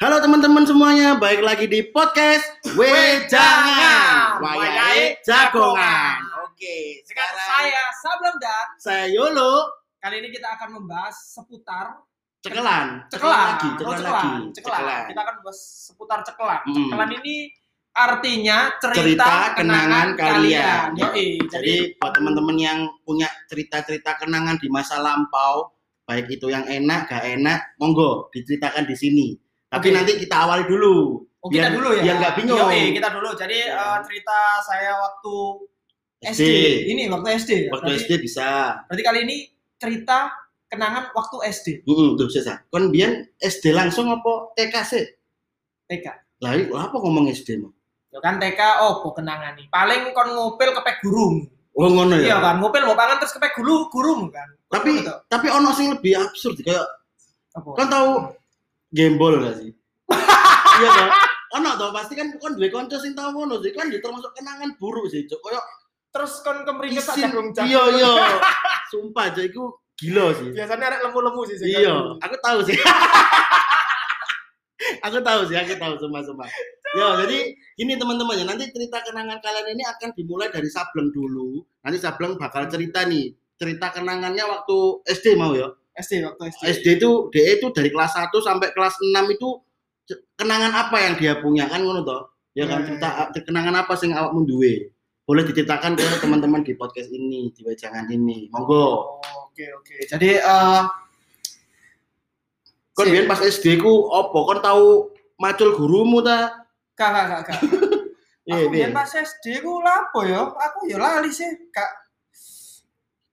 Halo teman-teman semuanya, baik lagi di podcast Wejangan Wayai Jagongan. Oke, Sekarang saya Sablem dan saya Yolo kali ini kita akan membahas seputar cekelan, cekelan. lagi, Oh, cekelan, lagi, Cekelan. Kita akan membahas seputar cekelan. Hmm. Cekelan ini artinya cerita, Cerita kenangan kalian. Yoi. Jadi, Jadi buat teman-teman yang punya cerita-cerita kenangan di masa lampau, baik itu yang enak, gak enak, monggo diceritakan di sini. Tapi Oke. nanti kita awali dulu. oh, kita biar- dulu ya. biar nggak bingung. Yoi, kita dulu. Jadi Ya. eh, cerita saya waktu SD. SD. Ini waktu SD. ya? Waktu berarti, SD bisa. berarti kali ini cerita kenangan waktu SD. Heeh, tuh sesa. Kon biyen SD langsung apa TK sih? TK. Lah iku apa ngomong SD mah? Ya kan TK oh kok kenangan nih. Paling kon ngupil kepek gurung. Oh ngono ya. Iya kan, ngupil mau pangan terus kepek gulu gurung kan. Tapi tapi ono sing lebih absurd kayak apa? kan tahu gembol gak sih? iya kan? Ono toh pasti kan kon duwe kanca sing tau ngono sih kan ya termasuk kenangan buruk sih, Cuk. Kayak terus kon kemringet sak jagung jagung. Iya iya. Sumpah Cuk iku gila sih. Biasanya ada lemu-lemu sih. Iya, jagung. aku tahu sih. aku tahu sih, aku tahu sumpah-sumpah. Ya, jadi ini teman-teman ya, nanti cerita kenangan kalian ini akan dimulai dari Sableng dulu. Nanti Sableng bakal cerita nih, cerita kenangannya waktu SD mau ya. SD waktu SD. SD itu DE itu dari kelas 1 sampai kelas 6 itu kenangan apa yang dia punya kan ngono toh? Ya kan Hmm. cerita kenangan apa sing awakmu duwe? Boleh diceritakan ke teman-teman di podcast ini, di wejangan ini. Monggo. Oh, Oke oke. Jadi eh Kon Si- biyen pas SD ku opo? Kon tahu macul gurumu ta? kak kak kak. kak. Iya, Aku iya. biyen pas SD ku lapo ya? Aku ya lali sih, Kak.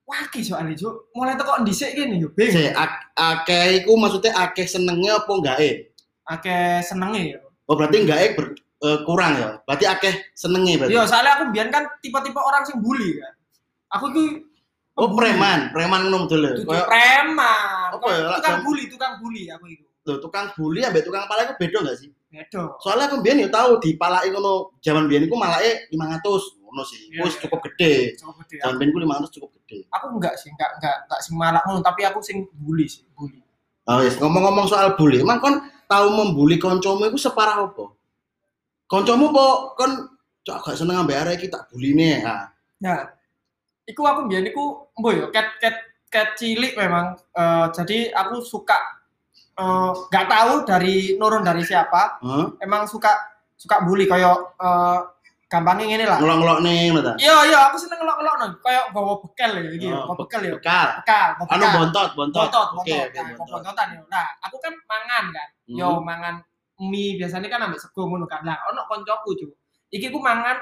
Waki soalnya, Cuk. Mulai teko dhisik gini yo, Bing. Se ak- akeh iku maksudnya akeh senengnya apa enggak eh? Akeh senenge ya. Oh berarti enggak eh ber- eh, kurang ya? Berarti akeh senenge berarti. Iya, soalnya aku biyen kan tipe-tipe orang sing bully kan. Aku iki oh preman, preman ngono betul. Dudu Kayak preman. Apa ya, Tukang bully, tukang bully aku itu. lho, tukang bully ambek tukang pala iku beda enggak sih? Beda. Soalnya aku biyen yo tahu di palake ngono zaman biyen iku malake 500 ngono sih. Iya, Wis iya. cukup gede. Coba gede. Ku 500 cukup gede. Aku enggak sih, enggak enggak enggak sing ngono, tapi aku sing bully sih, bully. Oh, yes. ngomong-ngomong soal bully, emang kon tahu membuli koncomu iku separah apa? Koncomu po kon cok gak seneng ambek arek iki tak buline. Nah, Nah, iku aku biyen iku mbo yo cat cat cat cilik memang Eh, jadi aku suka eh, nggak tahu dari nurun dari siapa, Hah? emang suka suka bully kayak eh, gampangnya ngene lah. ngelok-ngelok nih ngono ta? Iya iya aku seneng ngelok-ngelok nang kayak bawa bekel ya iki, Oh, bawa bekel ya. Bekal. Bekal, Anu bekal. bontot, bontot. bontot, bontot, oke, nah, bontot. bontotan yo. Nah, aku kan mangan kan. Hmm. Yo mangan mie biasanya kan ambek sego ngono kan. Lah ono koncoku, Cuk. Iki ku mangan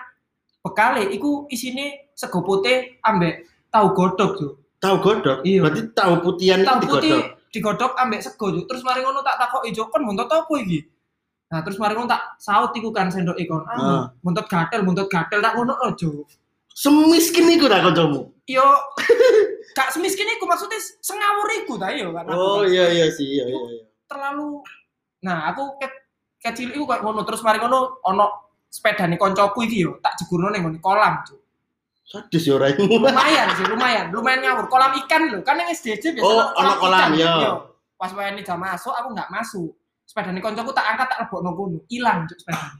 bekale iku isine sego putih ambek tahu godhog, Cuk. Tahu godok. Iya. Berarti tahu putihan Tahu putih digodhog ambek sego, Cuk. Terus mari ngono tak takoki, Cuk, kon bontot apa iki? Nah, terus mari ngono tak saut iku kan sendok ikon. Ah. Bontot gatel, bontot gatel tak ngono lho, Cuk. Semiskin iku ta kancamu? Yo gak semiskin iku maksudnya sengawur iku ta yo kan. Oh iya iya sih, iya iya iya. terlalu nah aku ke kecil itu kayak ngono terus mari ngono ono sepeda nih koncoku iki yo tak jegurno ning ngene kolam Cuk. Sadis ya ora iku. lumayan sih lumayan lumayan ngawur kolam ikan lho kan yang SDJ biasa Oh, ono kolam, ikan. iya. Yo, pas wayahe jam masuk aku nggak masuk sepeda nih koncoku tak angkat tak lebokno kono hilang Cuk, sepeda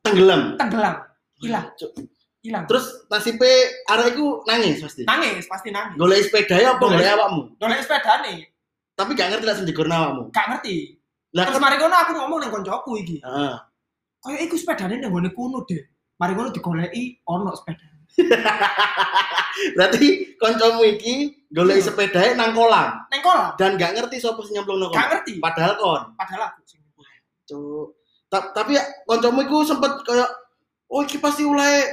Tenggelam. tenggelam hilang Cuk. hilang Terus nasibe arek iku nangis pasti. nangis pasti nangis Golek sepeda ya apa Golek. awakmu? golek sepeda nih Tapi gak ngerti lah sing digorno awakmu. gak ngerti Lah terus mari ngono aku ngomong ning koncoku iki Heeh. kayak iku sepedane ning ngone kono deh mari ngono digoleki ono sepeda Berarti kancamu iki golek Iya. sepedae nang kolam neng kolam dan gak ngerti sapa sing nyemplungno gak kolam. ngerti Padahal kon. padahal aku Cuk. Ta- Tapi ya kancamu iku sempet kayak oh iki pasti ulai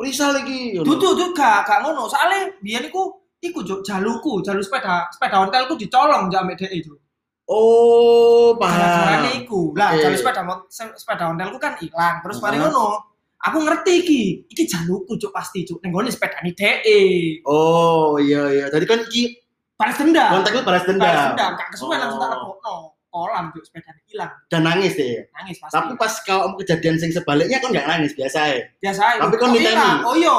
iki. ngono. Dudu dudu gak gak ngono. Soale biyen iku iku juk jaluku, jalur sepeda, sepeda ontelku dicolong njak ambek dhek itu. Oh, Gara-garane paham. iku. Lah jalur sepeda sepeda ontelku kan ilang. Terus mari ngono. Aku ngerti iki. Iki jaluku juk pasti juk. Ning gone sepedane dhek. Oh, iya iya. Tadi kan iki Balas dendam. kontaknya balas Balas dendam. dendam. Gak kesuwen Oh. langsung tak lebokno. Kolam juk sepedane ilang. Dan nangis deh. Nangis pasti. Tapi pas kalau kejadian sing sebaliknya kan gak nangis biasa ya. biasa ae. tapi kan ilang. Oh iya.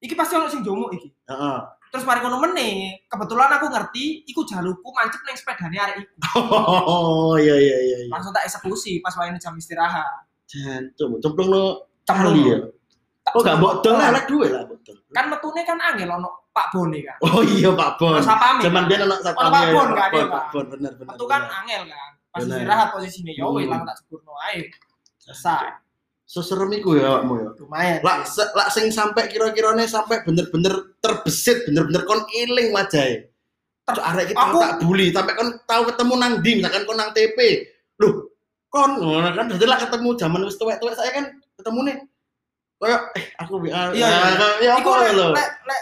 Iki pasti ono sing jomo iki. Heeh. terus mari ngono meneh kebetulan aku ngerti iku jalurku mancep ning sepedane arek iku Oh, iya iya iya. iya. langsung tak eksekusi pas wayane jam istirahat Jancuk, cemplung no Cemplung. ya. Oh, gak bodol lah, duwe lah bodol. kan metune kan angel ono Pak Bone kan Oh iya Pak Bon. Zaman biyen ono Ono satpam Pak Bon, kan, Bon, iya, Pak. Bon, bener bener. metu kan angel kan pas istirahat posisinya ya wis Hmm. langsung tak sepurno ae selesai Seserem iku ya awakmu ya. lumayan Lak se- lak sing sampai kira-kirane sampai bener-bener terbesit, bener-bener kon iling wajahe. Ter- arek kita aku- tak bully, sampai kon tahu ketemu nang di, misalkan kon nang TP. Loh, kon ngono kan dadi lah ketemu zaman wis tuwek-tuwek saya kan ketemu nih. Kayak eh aku WA. Iya, iya. Ya iku lek lek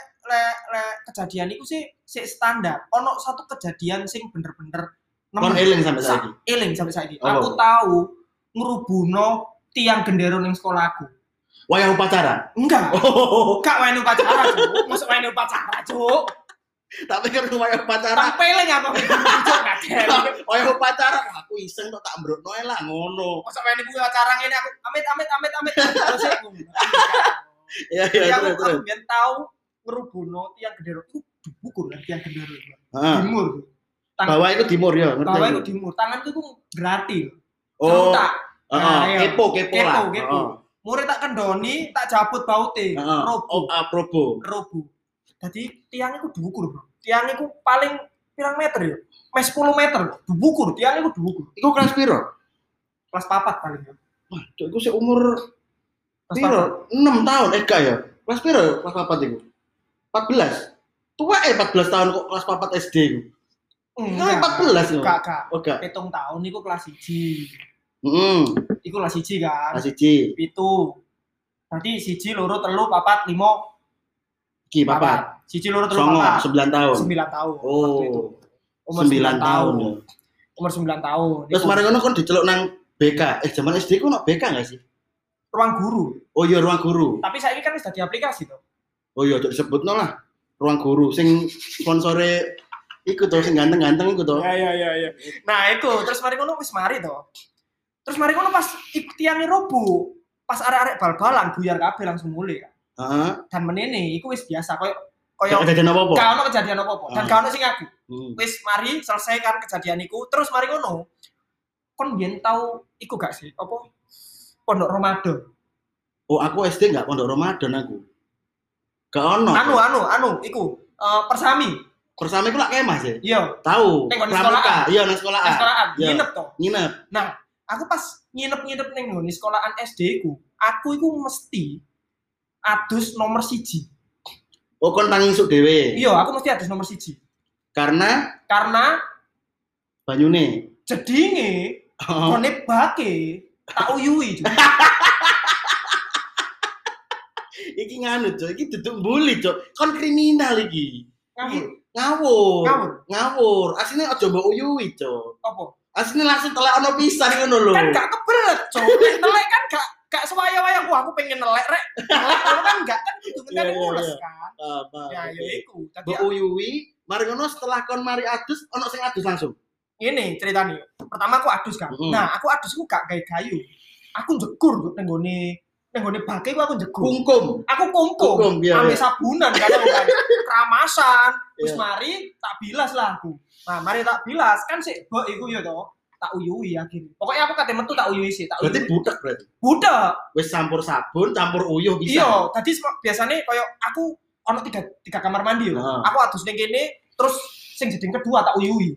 kejadian iku sih sih standar ono satu kejadian sing bener-bener Kon nemen- eling sampai Sa- saiki. eling sampai saiki Apa? aku tahu ngerubuno tiang gendero ning sekolahku Wayang upacara. enggak Oh, Gak main upacara, Cuk. Masuk main upacara, Cuk. tapi kan wayang upacara. Apa Cuk, gak ada. Wayang upacara aku iseng tok tak mbrokno lah ngono. Masuk main upacara ngene aku amit amit amit amit terus aku. Iya iya terus terus. aku tahu ngerubuno tiang gendero itu dibukur kan tiang gendero itu. Dimur. Tang- Bawah itu timur ya. Bawah itu dimur, tangan itu gratis. Oh, tak. heeh, Nah, iya. kepo kepo Kepo, lah. kepo. Murid tak kendoni, tak cabut baute. Heeh. Robo. Oh, aprobo. Robo. Jadi tiang itu dibukur, Bro. Tiang itu paling pirang meter ya? Mes 10 meter, dibukur, tiang itu dibukur. Iku kelas piro? Kelas papat paling ya. Wah, iku sih umur piro? 6 tahun eh gak ya? Kelas piro kelas papat iku? 14. Tua eh 14 tahun kok kelas papat SD iku. Enggak 14 iku. Enggak, enggak. Oh, gak. Hitung tahun iku kelas 1. Heeh. Iku kelas 1 kan. Kelas 1. Pitu. Berarti siji loro telu papat limo Ki papat. Siji loro telu Songo papat. 9 tahun. 9 tahun. waktu itu. Oh. Umur 9 9 tahun. ya. Umur 9 tahun. Terus Iku mari ngono kon diceluk nang BK. Eh zaman SD ku ono BK gak sih? ruang guru. Oh iya ruang guru. Tapi saya ini kan sudah di aplikasi tuh. Oh iya, cok disebutno lah. Ruang guru sing sponsore iku to sing ganteng-ganteng iku to. Ya ya ya ya. Nah, itu terus mari ngono wis mari to. Terus mari ngono pas tiangnya robo, pas arek-arek bal-balan buyar kabeh langsung mulai kan. Heeh. Dan menene iku wis biasa koyo Gak koyo kejadian apa-apa. gak ono kejadian apa-apa dan Ah. gak ono sing aku. Hmm. Wis mari selesaikan kejadian iku terus mari ngono. Kon biyen tau iku gak sih? Apa? Pondok Ramadan. Oh, aku SD enggak pondok Ramadan aku. Gak ono. Anu anu anu iku eh, persami. Bersama iku lak kemah sih. Iya, Tahu. Pramuka. sekolahan. Iya, nang sekolahan. sekolahan Iya. nginep to. Nginep. Aku pas nginep-nginep ning nggon sekolahan SD ku, aku iku mesti adus nomor siji. Oh, kon tangi isuk dhewe. Iya, aku mesti adus nomor siji. Karena Karena banyune. jedinge Oh. kone bake tak uyui. Cuk. iki nganu, Cok. Iki duduk bully, Cok. Kon kriminal iki. Ngawur. Ngawur. Ngawur. Ngawur. Asline aja mbok uyui, Cok. Apa? Asline langsung telek ono pisan ngono lho. Kan gak kebelet, Cuk. Nek Nelek kan gak gak sewaya-waya wah aku pengen nelek rek. Nelek kan gak kan kudu Iya, ngenteni iya, mules iya. kan. Apa? Ya ya iku. Mbok uyui, mari ngono setelah kon mari adus ono sing adus langsung. ini ceritanya. Pertama aku adus kan. Nah, aku adus aku gak kayu. Aku jegur Cuk, ning gone bake ku aku jegur. Kungkum. aku kungkum Kungkum, iya, ambil iya. sabunan kan aku kan keramasan terus Iya. mari tak bilas lah aku nah mari tak bilas kan sih mbok iku ya toh tak uyui akhirnya pokoknya aku kate metu tak uyui sih tak Berarti uyui budak berarti. budak Wis campur sabun, campur uyuh bisa. iya tadi biasanya koyo aku ono tiga tiga kamar mandi ya Heeh. aku adus ning kene terus sing jeding kedua tak uyui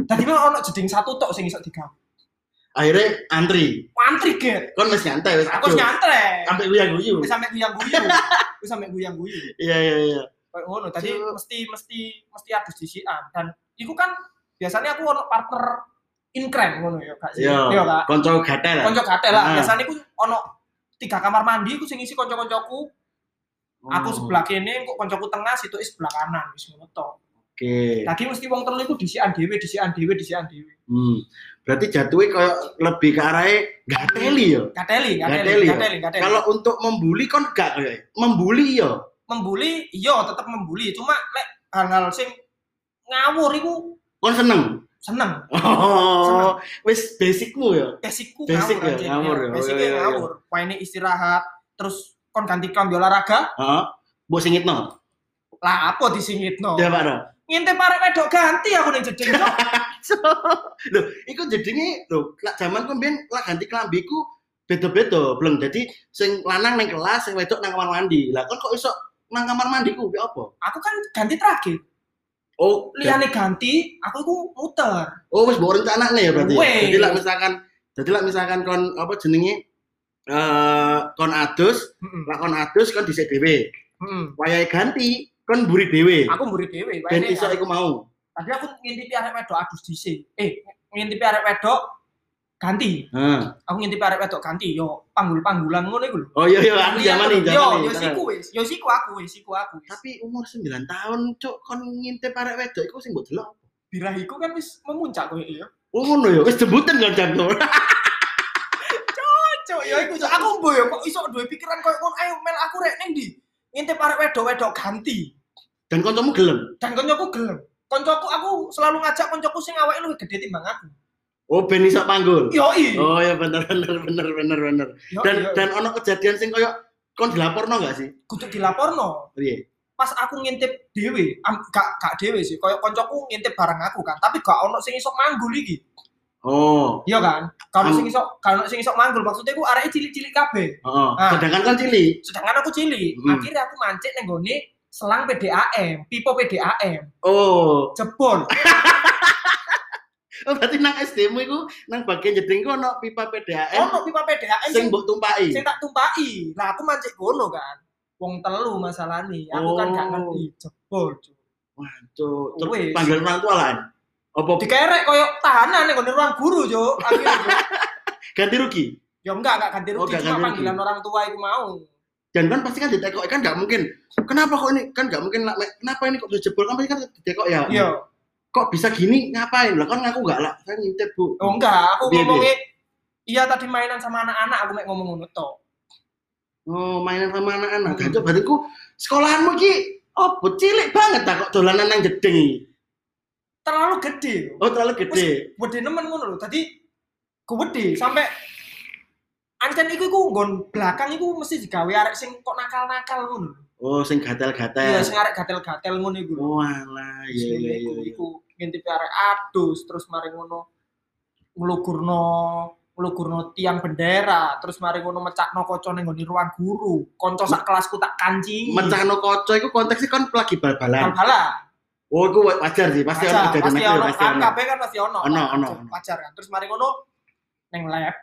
Tadi memang ono jeding satu tok sing iso digawe. Akhirnya antri. Antri get. Kon wis nyantai wis Aku adus. wis nyantre. Sampai uyang uyu. Wis sampe guyang-guyu. Wis sampe guyang-guyu. Iya iya iya. kayak ngono tadi Cuk. mesti mesti mesti adus disian dan iku kan biasanya aku ono partner inkrem ngono ya kak sih Iya. iya kak Konco gatel. konco gatel lah Ah. biasanya aku ono tiga kamar mandi aku sing isi konco-koncoku aku Oh, sebelah kene kok koncoku tengah situ sebelah kanan wis ngono Oke. tadi mesti wong telu iku disian dhewe disian dhewe disian dhewe Hmm. Berarti jatuhnya kayak lebih ke arahnya gateli ya. gateli Gateli gateli ya? gateli gateli Kalau untuk membuli kon gak kayak membuli ya. membuli iya tetep membuli cuma lek hal-hal sing ngawur iku Kon seneng. seneng Oh, wis basicmu ya. basicku Basic ngawur ya, anjing, ngawur ya. basicnya Oh, iya, iya. ngawur Wah, ini istirahat terus kon ganti klambi olahraga Heeh. Mbok singitno. Lah apa disingitno? Ya Pak no. Ngintip arek wedok ganti aku ning jeding. Cok. So, lho, iku jedenge lho, lak jaman ku mbiyen lak ganti klambiku beda-beda, bleng. Dadi sing lanang ning kelas, sing wedok nang kamar mandi. Lah kon kok iso nang kamar mandi ku piye apa? Aku kan ganti terakhir. Oh, Liane ganti, aku iku muter. oh wis mbok rencanane ya berarti. ya? Weh. Jadi lak misalkan jadi lak misalkan kon apa jenenge eh kon adus, Heeh. lak kon adus kon dhisik dhewe. Heeh. Wayahe ganti kon mburi dhewe. Aku. Ben wae iso nek- iku mau. Tadi aku ngintipi arek wedok adus dhisik. Eh, ngintipi arek wedok ganti. Heeh. Aku ngintipi arek wedok ganti yo panggul-panggulan ngono iku lho. Oh iya iya aku zaman terus. nih, Yo, yo siku wis. Yo siku aku wis, siku aku wis. Tapi umur 9 tahun cuk kon ngintip arek wedok iku sing mbok delok. birahiku kan wis memuncak koyo iya. Oh ngono ya, wis debutan kan jam tuh. Cok, ya iku Cok. aku mbo yo kok iso duwe pikiran koyo ngono. Ayo mel aku rek ning ndi? Ngintip arek wedok-wedok ganti. Dan kancamu gelem. Dan koncoku gelem. Koncoku aku selalu ngajak koncoku sing awake luwih gede timbang aku. Oh ben iso panggul. Yo i. Oh ya bener bener bener bener bener. Dan iya. dan ono kejadian sing koyo kon dilaporno gak sih? kudu dilaporno. Piye? Pas aku ngintip dhewe, am- gak gak dhewe sih. Koyo koncoku ngintip bareng aku kan, tapi gak ono sing iso manggul iki. Oh, Iya kan? Kalau sing iso kalau sing iso manggul maksudnya ku areke cilik-cilik kabeh. heeh. Ah. Sedangkan kan cilik. Sedangkan aku cilik. Hmm. Akhirnya aku mancing gone selang PDAM, pipo PDAM. Oh, Jebol. oh berarti nang SD-mu iku nang bagian jeding ku ono pipa PDAM Ono pipa PDAM sing mbok tumpaki. sing tak tumpaki. Lah aku mancing gono kan. Wong telu masalah nih. Aku kan gak Oh. ngerti. Jebol. Cuk. Terus panggil orang tua lah. Apa Dikerek koyo tahanan ning gone ruang guru. Akhirnya Cuk. ganti rugi? Ya enggak, enggak ganti Oh, rugi, enggak cuma ganti panggilan rugi. orang tua itu mau. Dan kan pasti kan ditekok kan nggak mungkin. Kenapa kok ini kan nggak mungkin lah, kenapa ini kok bisa jebol kan pasti kan ditekok ya. Iya. Kok bisa gini ngapain? Lah kan ngaku nggak lah. Saya ngintip bu. Oh enggak, aku Piye, ngomongnya iya tadi mainan sama anak-anak aku mek ngomong ngono. Oh mainan sama anak-anak. Hmm. Hmm. berarti ku sekolahanmu ki oh cilik banget tak kok dolanan nang jeding. iki? Terlalu gede. Oh terlalu gede. Gede nemen ngono lho. Tadi gede sampai Ancen iku iku nggon belakang iku mesti digawe arek sing kok nakal-nakal ngono. Oh sing Iya, gatel-gatel. sing arek gatel-gatel ngono iku. Oh alah iya iya iya. Iku- iya. Iku ngintip arek adus terus mari ngono nglugurno nglugurno tiang bendera terus mari ngono mecakno kaca ning nggone ruang guru kanca sak kelasku tak kancingi Mecahno koco iku konteksnya kan lagi bal-balan. bal-balan Oh iku wajar sih, pasti ono kejadian pasti ono pasti kan ono. kan pasti ono Ono, ono, Wajar, kan terus mari ngono neng lab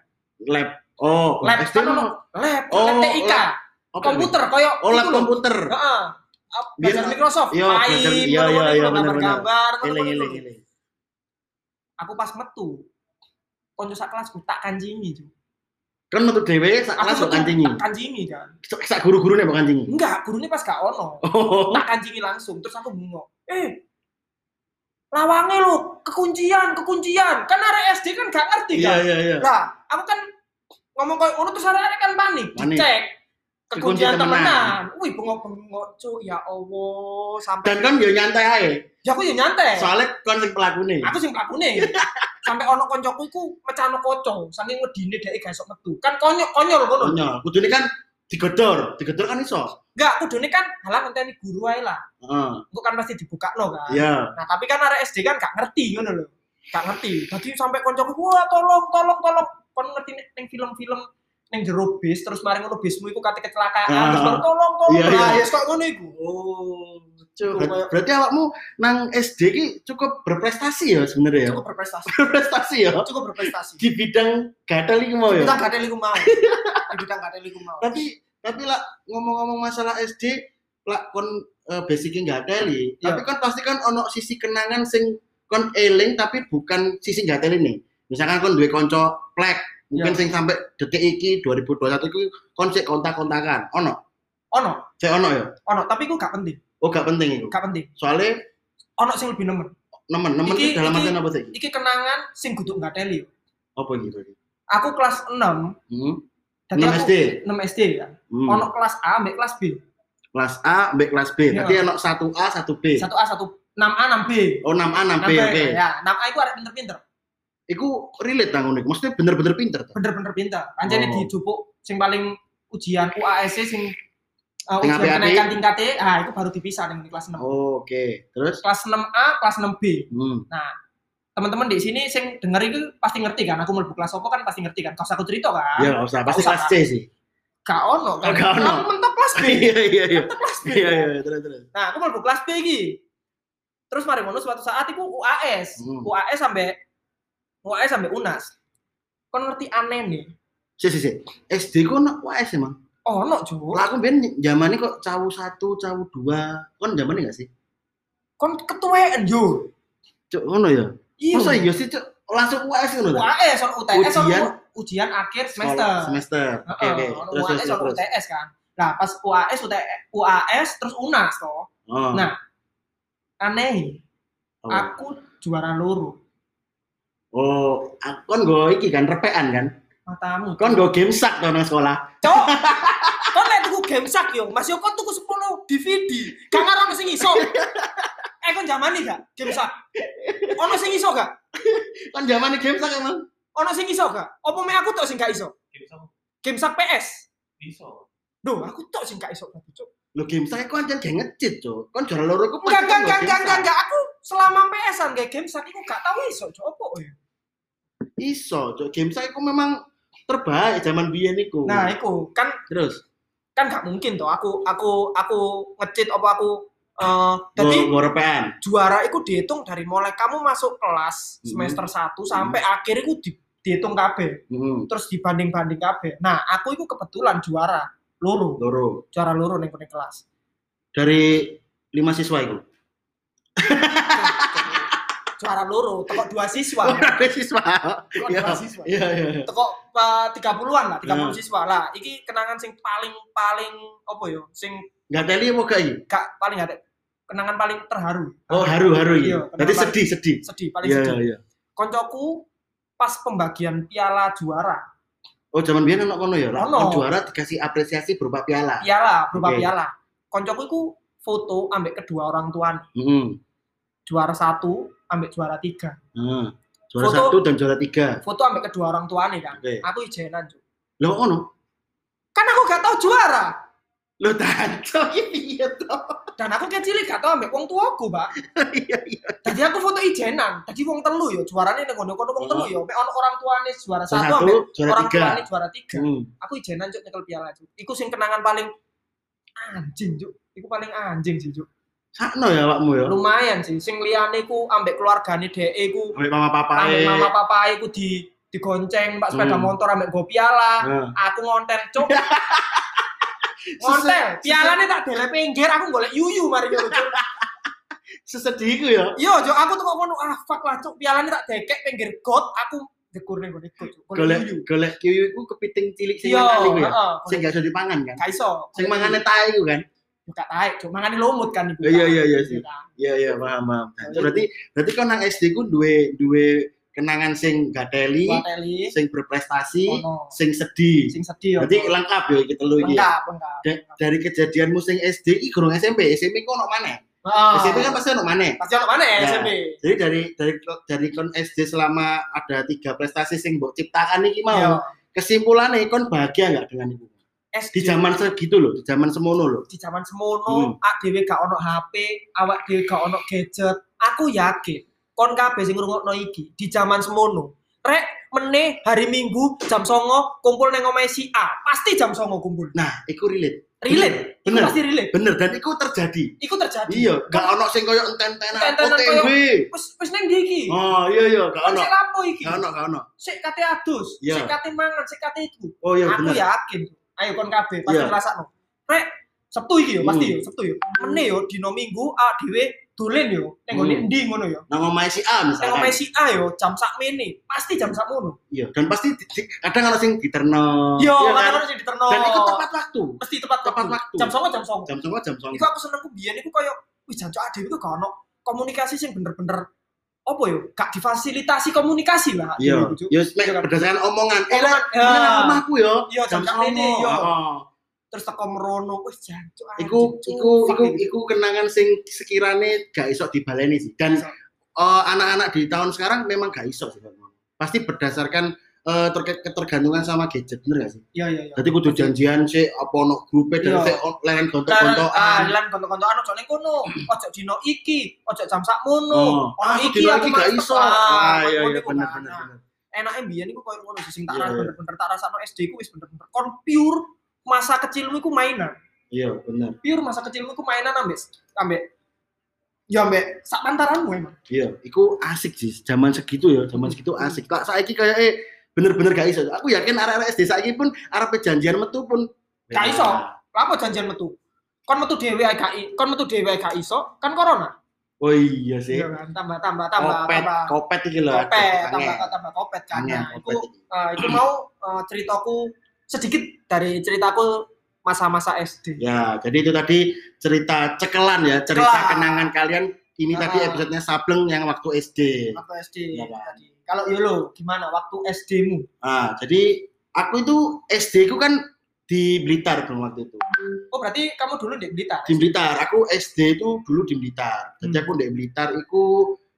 Lab. Oh, lab SD kan ono lab Oh, lab TIK lab. Apa komputer koyo Oh, lab komputer. heeh belajar Microsoft iya, main iya, iya, iya, gambar bener-bener. gambar Gile ngono-ngono gile iku. gile. aku pas metu konco sak kelasku tak kancingi Ju. Kan metu dhewe sak kelas kok kancingi. tak kancingi kan Sak guru-gurune kok kancingi. enggak gurunya pas gak ono Oh. tak kancingi langsung terus aku bengok eh lawange lu kekuncian kekuncian kan arek SD kan gak ngerti Iya kan iya iya. lah aku kan ngomong kayak ngono terus arek kan panik Panik. dicek Kekuncian kekuncian temenan. temenan wih bengok bengok cu ya Allah sampai Dan kan yo nyantai ae. ya aku ya nyantai Soalnya kon sing pelakune. aku sing pelakune sampai ono koncoku iku mecano koco saking wedine dhek gak iso metu kan konyol konyol ngono Konyol. Kudune kan digedor, digedor kan iso. enggak kudune kan halah ngenteni guru ae lah Heeh. engko kan pasti dibukakno kan Iya. Nah, tapi kan arek SD kan gak ngerti ngono lho. Gak ngerti. Jadi sampai koncoku wah tolong tolong tolong kon ngerti ning ning film-film ning jero bis terus mari ngono bismu iku kate kecelakaan Ah. terus baru tolong tolong. Iya, iya. ya kok ngono iku. Oh, ber- berarti awakmu nang SD ki cukup berprestasi ya sebenarnya ya. Cukup berprestasi. Berprestasi ya Cukup berprestasi. di bidang gatel iki mau Di ya. bidang gatel iku mau. Di bidang gatel iku mau. Tapi tapi lah ngomong-ngomong masalah SD lah kon uh, basicnya gateli, Iya. tapi kan pasti kan ono sisi kenangan sing kon eling tapi bukan sisi gatel ini. Misalkan kon duwe kanca plek, mungkin Iya. sing sampai detik iki 2021 iki kon sik kontak-kontakan. Ono. Ono, Sik ono ya. ono, tapi iku gak penting. Oh gak penting itu. Gak penting. Soalnya Ono sing lebih nemen. nemen, nemen Iki- dalam artian apa sih? Iki kenangan sing kudu gateli. Apa gitu? Aku kelas 6, Hmm. dadi 6 aku SD. 6 SD kan. Hmm. Ono kelas A ambek kelas B. kelas A, B kelas B. Iya. Berarti ono 1A, 1B. 1A, 1 6A, 6B. Oh 6A, 6B, 6B, oke. Ya, 6A iku arek pinter-pinter. Iku relate nang ngono iku. Maksudnya bener-bener pinter ta? bener-bener pinter. Pancene Oh. dijupuk sing paling ujian UASC sing Uh, ujian kenaikan tingkatnya, ah itu baru dipisah nih di kelas 6. Oh, oke. Terus? Kelas 6A, kelas 6B. Hmm. Teman-teman di sini sing denger itu pasti ngerti kan, aku mlebu kelas apa kan pasti ngerti kan. Kalau aku cerita kan. Ya nggak usah, pasti kelas C sih. Gak ono kan. Gak ono. Aku mentok kelas B. Iya iya iya. Mentok kelas B. Iya iya terus terus. Nah, aku mlebu kelas B iki. Terus mari ngono suatu saat iku UAS. Hmm. UAS sampai UAS sampai UNAS. Kon ngerti aneh nih. Si si si. SD ku ono UAS emang. Oh, no, Ju. Lah aku ben zamane kok cawu satu, cawu dua. Kon zamane enggak sih? Kon ketuaan, Ju. Cuk ngono ya. Iya. Masa iya sih cuk langsung UAS ngono ta? UAS on UTS on Ujian? ujian akhir semester. Semester. Oke oke. Terus UAS terus. terus. UTS kan. Nah, pas UAS UTS, UAS terus UNAS toh. Oh. Nah, Aneh, aku juara loro. Oh, kan go iki kan repean kan. Matamu. Kon go game sak to nang sekolah. Cok. Kon lek tuku game sak yo, Mas yo kon tuku 10 DVD. Gak ngaruh sing iso. Eh kon zamani gak game sak? Ono sing iso gak? Kan zamane game sak emang. Ono sing iso gak? Apa me aku tok sing gak iso? Game sak PS. Duh, aku tok sing gak iso berarti, Cok. Lo game sak iku ancen gak ngecit, Cuk. Kon juara loro ku Enggak, enggak, kan enggak, enggak. Aku selama PS-an kayak game sak iku gak tau iso, Cok. Apa ya? Iso, Cuk. Game sak iku memang terbaik zaman biyen iku. Nah, iku kan terus kan gak mungkin toh aku aku aku ngecit apa aku eh go, jadi juara itu dihitung dari mulai kamu masuk kelas semester 1 sampai akhir itu di, dihitung KB Heeh. terus dibanding-banding KB nah aku itu kebetulan juara loro Loro. juara loro ning kene kelas Dari lima siswa itu. juara loro teko dua siswa Ada siswa. teko Iya. dua siswa Iya, iya. iya. teko uh, 30-an lah 30 Hmm. siswa lah iki kenangan sing paling paling apa yo sing Enggak teli gak iki? gak paling ada kenangan paling terharu Oh, haru-haru iki. Iya, kenapa? sedih, sedih. sedih paling Iya, sedih iya. koncoku pas pembagian piala juara Oh, zaman biyen ono kono ya. Lah, Ono. juara dikasih apresiasi berupa piala. piala berupa piala koncoku itu foto ambek kedua orang tua Heeh. juara satu ambek juara tiga Heeh. Juara Foto- satu dan juara tiga. foto ambek kedua orang tua nih kan Oke. aku ijenan Cuk. Lo ono? kan aku gak tahu juara Lo tanco iki piye to? dan aku kecil gak tahu ambek wong tuaku pak Iya, iya. tadi aku foto ijenan tadi wong telu yo juarane neng kono kono wong telu yo ambek ono orang tuane juara Juara satu satu, ambek juara orang tiga. tuane juara tiga Hmm. aku ijenan cuk nyekel piala cuk iku sing kenangan paling anjing cuk iku paling anjing sih cuk Sakno ya awakmu ya. lumayan sih sing liyane ku ambek keluargane dhek ku Ambek mama papa. ambek mama papa iku di digonceng mbak sepeda Hmm. motor ambek go piala Nah. aku ngontel cuk ngontel pialane tak dele pinggir aku golek yuyu mari cuk Sesedih iku ya. yo cuk aku tuh kok ngono ah fuck lah cuk pialane tak dekek pinggir got aku dekur ning got cuk golek Golek yuyu iku kepiting cilik sing yo mangan iku ya. Sing gak iso dipangan kan. gak iso Sing mangane tae iku kan. Buka taek cuk mangane lumut kan ibu Iya, iya, iya sih. kan? Iya iya paham paham. Oh, berarti berarti kau nang SD ku duwe duwe kenangan sing gateli, Gua teli sing berprestasi, ono sing sedih. sing sedih Berarti ono. lengkap ya kita lu iki. lengkap lengkap Da- Dari kejadianmu sing SD iki gurung SMP, SMP ku ono maneh. Heeh. SMP kan pasti ono maneh. pasti ono mana ya Nah. SMP Jadi dari dari dari kon SD selama ada tiga prestasi sing mbok ciptakan iki mau, Iya. kesimpulannya kon bahagia nggak dengan itu? SD Di zaman segitu loh, di zaman semono loh. di zaman semono Hmm. dhewe gak ono HP, awak dhewe gak ono gadget. Aku yakin kon kabeh sing ngrungokno iki di zaman semono. Rek meneh hari Minggu jam songo kumpul nang omahe si A. Pasti jam songo kumpul. Nah, iku relate. Relate. Iku Bener. pasti relate. Bener dan iku terjadi. Iku terjadi. Iya, gak ono sing koyo enten-entenan Enten-entenan OTW. Wis wis nang ndi iki? Oh, iya iya, gak Kon ono. sik lapo iki? Gak ono, gak ono. Sik kate adus, Iya. sik kate mangan, sik kate iku. Oh iya Aku bener. yakin. Ayo kon kabeh pasti Iya. ngrasakno. Rek Sabtu iki yo, pasti Hmm. yo, Sabtu yo. Meneh yo dino Minggu awak dhewe dolen yo ning gone Hmm. endi ngono yo. Nang omahe si A Nang misalkan. omahe si A yo jam sak mene, pasti jam sak mono. Iya, dan pasti kadang ono sing diterno. Yo, iya kan? kadang harus diterno. Dan itu tepat waktu. mesti tepat tepat waktu. waktu. Jam 09.00 jam 09.00. Jam songo jam songo. Iku aku senengku biyen iku koyo wis jancuk ade iku gak ono komunikasi sing bener-bener apa yo gak difasilitasi komunikasi lah Iya, Cuk. yo Iya kan? berdasarkan omongan. Eh, nang ya. omahku yo. Iya, jam ini, yo. Heeh. terus teko merono wis jancuk Iku iku iku iku kenangan sing sekirane gak iso dibaleni sih. Dan eh, anak-anak di tahun sekarang memang gak iso sih. Pasti berdasarkan eh, terkait ketergantungan sama gadget bener gak sih? Iya iya iya. Jadi kudu janjian sih apa ono grupe dan Iya. sik leren ah, gontok-gontokan. lan kontok-kontokan ojo ning kono, ojo dino iki, ojo jam Oh, sakmono. Ono aku iki aku gak iso. Ah, iya iya iku bener bener Nah, bener. Enake mbiyen iku koyo ngono sih sing tak Iya, iya. bener-bener tak rasakno SD ku wis bener-bener kon pure masa kecilmu iku mainan. Iya bener. Pure masa kecilmu iku mainan ambek ambek ya ambek sak pantaranmu emang. Iya, iku asik sih. Zaman segitu ya, zaman segitu asik. Lah saiki kayak eh bener-bener gak iso. Aku yakin arek-arek SD saiki pun arep janjian metu pun Gak iso. Apa janjian metu? Kon metu dhewe ae gak i- kon metu dhewe ae gak iso, kan corona. Oh iya sih. Iya kan, tambah tambah tambah Kopet, tambah kopet iki lho. kopet, tambah tambah kopet kan. Nah, itu eh, itu mau eh, ceritaku sedikit dari ceritaku masa-masa SD. Ya, jadi itu tadi cerita cekelan ya, cerita Cekelan. kenangan kalian. Ini Ah. tadi episodenya Sableng yang waktu SD. Waktu SD Iya kan? tadi. Kalau Yolo gimana waktu SD-mu? Ah, jadi aku itu SD ku kan di Blitar dong waktu itu. Oh, berarti kamu dulu di Blitar. Di Blitar, aku SD itu dulu di Blitar. Jadi Hmm. aku di Blitar itu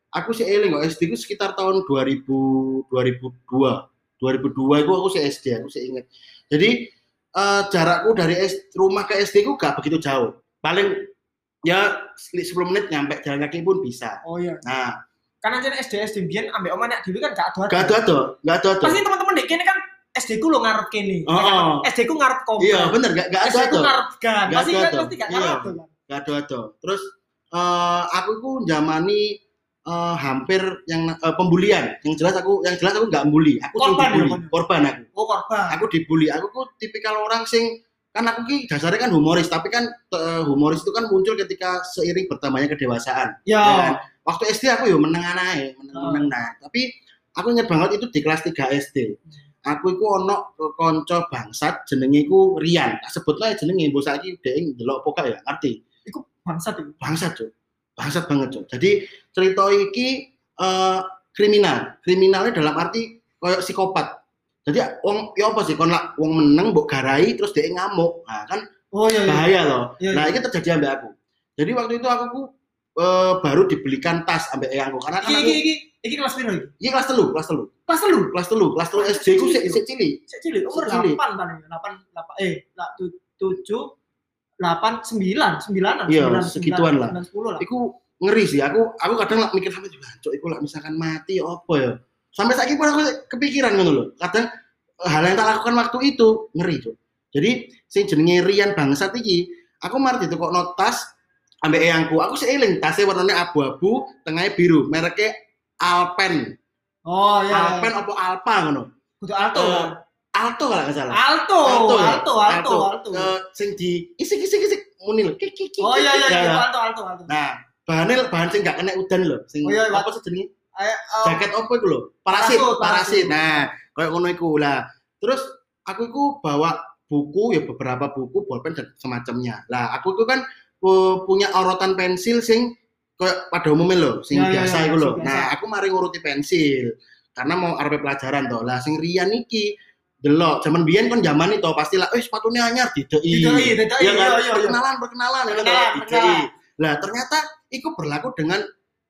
aku sih eling kok SD ku sekitar tahun 2000 2002. 2002 itu aku sih SD, aku sih inget. Jadi eh, jarakku dari S- rumah ke SD ku gak begitu jauh. Paling ya 10 menit nyampe jalan kaki pun bisa. Oh iya. Nah, Kan anjir SD SD mbiyen ambek omah nek dhewe kan gak ada. gak ada ada, gak ada ada. Pasti teman-teman dek kene kan SD ku lo ngarep kene. Oh, oh. SD ku ngarep komplek. Iya bener, gak, gak ada SD ku ada. ngarep. Gak Pasti ada kan tuh. pasti gak Iya. tuh kan. Gak ada ada. Terus eh, aku ku jamani eh, hampir yang eh, pembulian. Yang jelas aku yang jelas aku nggak bully. Aku Korban ya, dibully. korban. Korban aku. Oh korban. Aku dibully. Aku ku tipikal orang sing kan aku ki dasarnya kan humoris, tapi kan eh, humoris itu kan muncul ketika seiring bertambahnya kedewasaan. Ya. Ya kan? Waktu SD aku yo meneng anae, meneng Oh. meneng nah. Tapi aku inget banget itu di kelas 3 SD. Aku iku ono konco bangsat jenenge iku Rian. Tak sebut lah jenenge mbok saiki dhek ndelok poka ya, ngerti? Iku bangsat itu. bangsat cuk bangsat banget cuk jadi cerita iki eh, kriminal kriminalnya dalam arti koyo psikopat jadi wong ya apa sih kon lak wong meneng mbok garai terus dia ngamuk nah kan Oh iya iya. bahaya loh Iya, nah iya. ini terjadi ambek aku jadi waktu itu aku ku, eh, baru dibelikan tas ambek eyangku karena kan Iki aku iki iki iki kelas piro iki? ini kelas telu kelas telu Kelas telu. kelas telu kelas telu SD ku sik sik cilik Sik cilik umur Cilik. 8 paling 8 8 eh lah 7 8 9 9-an. Iya, 9, segituan lah. 9, 10 lah. iku ngeri sih aku aku kadang lak mikir sampai juga cok iku lak misalkan mati apa ya sampai saat pun aku kepikiran ngono loh kadang eh, hal yang tak lakukan waktu itu ngeri cok jadi sing jenenge Rian bangsat iki aku mari kok notas ambek eyangku aku seiling tasnya warnanya abu-abu tengahnya biru mereknya Alpen Oh iya. Alpen apa Alpa ngono Kudu alto. Kan? Alto kalau nggak salah Alto, Alto ya? alto, alto, alto. Eh, sing di isik isik isik muni lho Oh iya iya iya Ya, alto, alto, alto. Nah, bahannya bahan sing gak kena udan loh. Sing Oh iya, iya. apa sih jenenge? Eh, Jaket apa iku lho? Parasit, parasit. parasit. Nah, kayak ngono iku lah. Terus aku iku bawa buku ya beberapa buku, bolpen dan semacamnya. Lah, aku itu kan punya orotan pensil sing kayak pada umumnya loh, sing Ya, ya, biasa ya, iku sing loh. Nah, aku mari nguruti pensil karena mau arep pelajaran toh. Lah, sing Rian iki delok zaman biyen kan zaman itu pasti lah eh sepatunya anyar dideki Didoi, didoi, Iya kan? iya, iya, perkenalan perkenalan ya kan. Lah ternyata itu berlaku dengan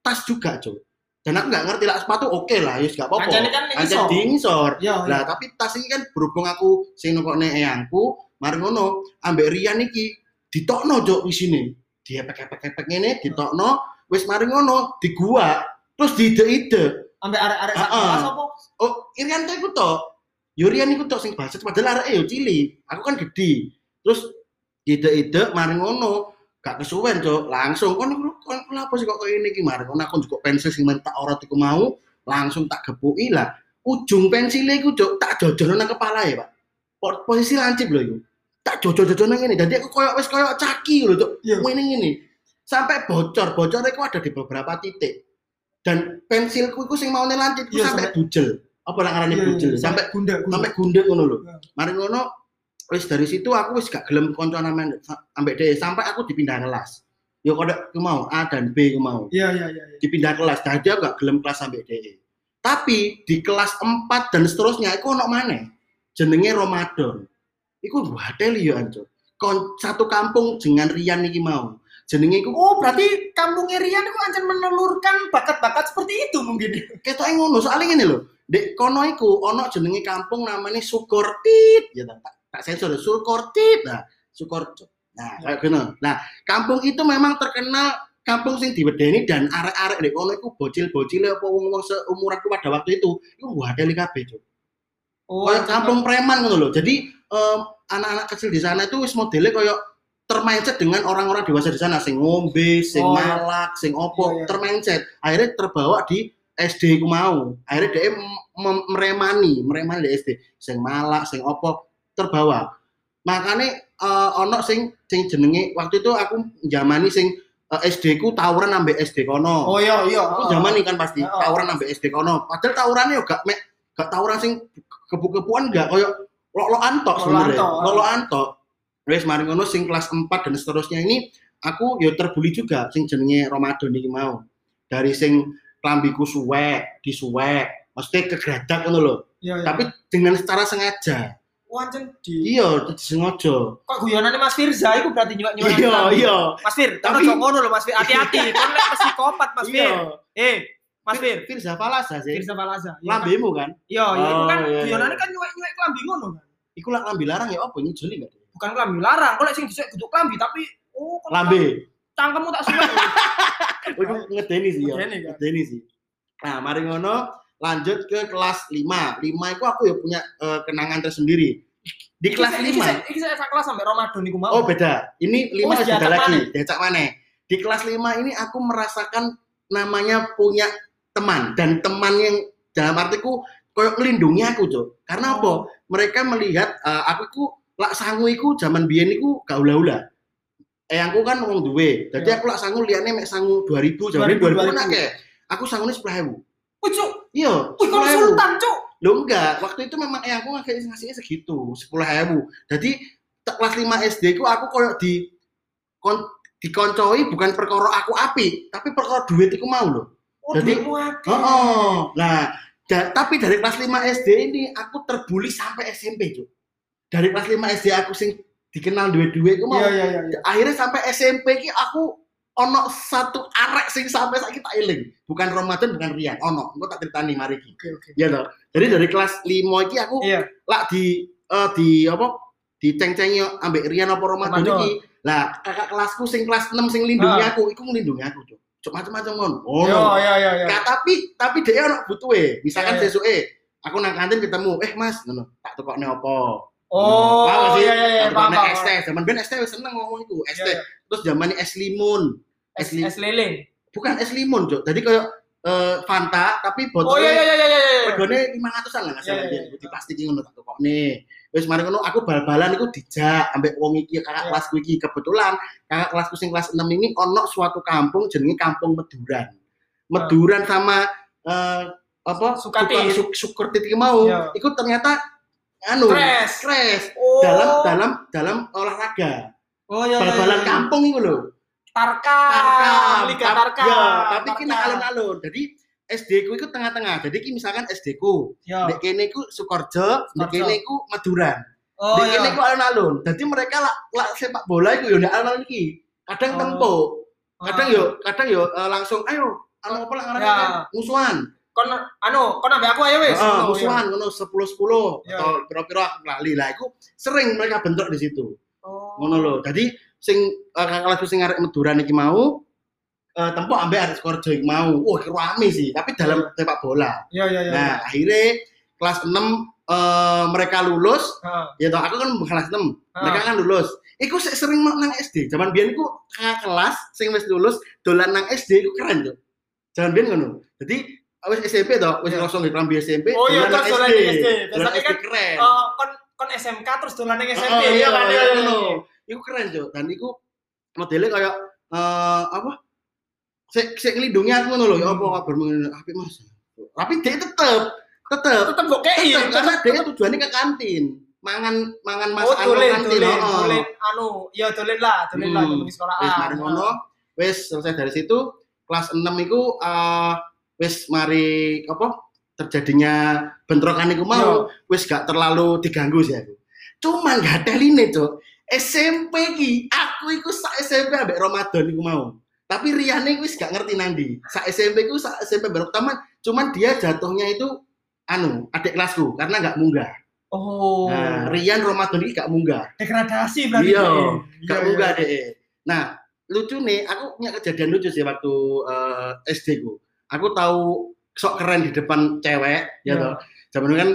tas juga, Cuk. Dan aku nggak ngerti lah sepatu oke lah, yus gak apa-apa. Pancene kan Pancen ngisor. di ngisor. Iya. Lah tapi tas ini kan berhubung aku sing nukokne eyangku, mari ngono ambek Rian iki ditokno Cuk di sini. Dia pek-pek-pek ngene ditokno, wis mari ngono di gua terus diide-ide. Ambek arek-arek sak kelas apa? Oh, Irian tuh ikut toh. Yurian ikut toh sing baset padahal arek yo cilik. Aku kan gede. Terus ide-ide mari ngono. Gak kesuwen, Cuk. Langsung kon iku kon kon apa sih kok koyo ini mari ngono aku juga pensil sing mentak ora iku mau, langsung tak gepuki lah. Ujung pensilnya iku, Cuk, tak jojono nang kepala ya, Pak. Po- Posisi lancip lho iku. Tak jojo-jojo nang ngene. Dadi aku koyo wis koyo caki lho, Cuk. Iya. Ngene ngene. Sampai bocor, bocor itu ada di beberapa titik. Dan pensilku itu sing mau itu Iya, sampai sampai- bujel. Apa lah ngarane Iya, bujel? iya, Sampai gunda. sampai gundek ngono lho. Iya. Mari ngono wis dari situ aku wis gak gelem kanca namae ambek dhewe sampai aku dipindah kelas. Yo ku mau A dan B ku mau. Iya, iya, iya. iya. Dipindah kelas, dadi aku gak gelem kelas sampai dhewe. Tapi di kelas 4 dan seterusnya iku ono maneh. Jenenge Ramadan. Iku watel yo anjo. Kon satu kampung dengan Rian iki mau. Jenenge iku Oh, berarti kampung Rian itu ancen menelurkan bakat-bakat seperti itu mungkin. ketoke ngono soalnya ngene lho. Dek kono iku ono jenenge kampung namanya Sukortit ya tak tak sensor Sukortit nah Sukorjo nah kayak gitu nah kampung itu memang terkenal kampung sing diwedeni dan arek-arek dek kono iku bocil-bocil apa wong-wong seumuranku pada waktu itu iku wadeli kabeh Cuk. Oh, Kayak kampung preman ngono loh. Jadi anak-anak kecil di sana itu wis modelnya kayak termindset dengan orang-orang dewasa di sana sing ngombe, sing Oh, iya. malak, sing opo, Iya, iya. termindset. Akhirnya terbawa di SD ku mau. Akhirnya dia meremani, meremani di SD. Sing malak, sing opo terbawa. Makanya eh, ono sing sing jenenge waktu itu aku jamani sing eh, SD ku tawuran ambek SD kono. Oh iya iya. Aku zaman nih kan pasti Heeh. tawuran sampai SD kono. Padahal tawurannya yo gak mek gak tawuran sing kebu-kebuan gak koyo lo-loan tok Lo-loan sebenarnya. tok, heeh. Lo-loan tok. Wes mari ngono sing kelas 4 dan seterusnya ini aku yo terbuli juga sing jenenge Ramadan iki mau. Dari sing klambiku suwek, disuwek, mesti kegradak ngono lho. Iya iya. Tapi dengan secara sengaja. wancen di Iya, sengaja. kok guyonane Mas Firza iku berarti nyuwek nyuwek. Iya, iya. Mas Fir, Tapi- ngono lho Mas Fir, hati-hati. Kon lek psikopat Mas Fir. Iya. Eh, Mas Fir, Firza Falasa sih. Firza Palaza. Iya, kan? Lambemu kan? Iya, iya iku kan Oh, iya, iya. kan nyuwek-nyuwek klambi ngono kan. Iku lah lambi larang ya apa nyujuli enggak? Bukan klambi larang, kok lek sing dhisik kudu klambi tapi oh kok Lambe. cangkemmu tak suwek. Oh, Iku ngedeni sih ya. Ngedeni, kan? Sih. Nah, mari ngono lanjut ke kelas 5. 5 itu aku ya punya eh, kenangan tersendiri. Di kelas Iki 5. saya- Iki saya kelas sampai Ramadan iku mau. Oh, beda. Ini 5 Oh, beda diacak lagi. maneh. Diacak mana? Di kelas 5 ini aku merasakan namanya punya teman dan teman yang dalam artiku koyo ngelindungi aku, Cuk. Karena apa? Oh. Mereka melihat eh, aku iku lak sangu iku zaman biyen iku gak ula-ula. Eh aku kan wong duwe. Jadi Ya. aku lak sangu liyane mek sangu 2000, zaman 2000, 2000 kan akeh. Aku sangune 10.000. Wih, Cuk. Iya, Wih, kon 10.000. sultan, Cuk. Lo enggak, waktu itu memang eh aku ngasih ngasihnya segitu, 10.000. Jadi kelas 5 SD ku aku koyo di kon dikoncoi bukan perkara aku api, tapi perkara duit iku mau loh. Oh, Jadi-. Oh, oh. Nah, da- tapi dari kelas 5 SD ini aku terbuli sampai SMP, Cuk. Dari kelas 5 SD aku sing dikenal duit-duit iku mau. Iya, iya, iya. iya. Akhirnya sampai SMP ki aku ono satu arek sing sampai saiki tak eling. Bukan Ramadan, bukan Rian. Ono, engko tak ceritani mari ki. Oke, oke. Ya toh. Jadi dari kelas 5 iki aku Iya. lak di eh, di apa diceng-cengi ambek Rian apa Ramadan iki. Lah kakak kelasku sing kelas 6 sing lindungi Ah. aku, iku ngelindungi aku, Cuk. Macam-macam mon. Oh. Iya, iya, iya, iya. Nah, tapi tapi dia ono butuhe. Misalkan Iya, iya. sesuke aku nang kantin ketemu, "Eh, Mas, ngono. Tak tukokne apa?" Oh, Paham gak sih? iya, iya, iya, paham, paham. teh. Zaman ben wis seneng ngomong iku, es Iya, iya. Terus zaman es limun. Es, Es, es lele. bukan es limun, Cuk. Jadi kayak eh, Fanta tapi Oh, botolnya iya, iya, iya, iya, iya. regane 500-an lah nggak salah Iya, iya, dia. Di plastik ngono tak tukokne. Wis mari ngono aku bal-balan iku dijak ambek wong iki kakak Iya. kelasku iki kebetulan kakak kelasku sing kelas 6 ini ono suatu kampung jenenge Kampung Meduran. Meduran sama eh, apa Sukatit. Suk- Sukertit iki mau Iya. iku ternyata anu Crash. crash Oh. dalam dalam dalam olahraga. Oh, iya, Bal-balan iya. kampung iku lho. Tarkam. Tarkam. Liga Tarkam. Ya, tapi nang alun-alun. Jadi SD ku itu tengah-tengah. Jadi ki misalkan SD ku, Iya. Dek kene ku Sukorjo, dek kene ku Maduran. Oh, Dek iya. kene ku alun-alun. Jadi mereka lah, lah sepak bola iku yo ndek alun-alun iki. Kadang Oh. tempo, kadang Ah. yo kadang yo eh, langsung ayo anu apa lah ngaranne Ya. kan? musuhan. kon anu, kon ambek aku ayo wis. Heeh, Ngono, musuhan ngono 10 10 Ya. atau pira-pira lali lah iku sering mereka bentrok di situ. iya. Oh. Ngono lho. Jadi sing uh, kakak sing arek Maduran iki mau eh tempo ambek arek Sukorjo iki mau. Wah, iki rame sih, tapi dalam sepak bola. Iya, iya, iya. Nah, akhirnya kelas 6 eh, mereka lulus, Heeh. ya toh aku kan kelas 6. Ah. Mereka kan lulus. Iku sering mau nang SD. Zaman biyen iku kakak kelas sing wis lulus dolan nang SD iku keren, Cuk. Zaman biyen ngono. Jadi wis SMP toh, wis Iya. langsung di kelambi SMP, Oh, iya, dolan nang terus dolan di SD. Dolan Biasanya SD kan, keren. Oh, kon kon SMK terus dolan ning SMP Oh, ya kan. Iya, iya, iya. Iku keren, Cuk. Dan iku modelnya kayak eh apa? Sik sik nglindungi aku ngono lho, ya apa kabarmu apik Mas. Tapi dia tetep tetep Tetep kok kei. Karena dia tujuannya ke kantin. Mangan mangan Oh, masakan nang dolen, kantin. dolen, heeh. dolen anu, ya dolen lah, dolen lah Hmm. di sekolah. Wis mari ngono, wis selesai dari situ kelas 6 iku eh wis mari apa terjadinya bentrokan iku mau wis gak terlalu diganggu sih aku. Cuman gak ada line, Cuk. SMP ki, aku iku sak SMP ambek Ramadan iku mau. Tapi Riane wis gak ngerti nandi. Sak SMP ku sak SMP baru taman, cuman dia jatuhnya itu anu adik kelasku karena nggak munggah. Oh. Nah, Rian Ramadan ini gak munggah. degradasi berarti. Iya, Iya, gak iya. munggah deh. Nah, lucu nih, aku punya kejadian lucu sih waktu eh, SD ku. Aku tahu sok keren di depan cewek, ya Iya. toh. Zaman kan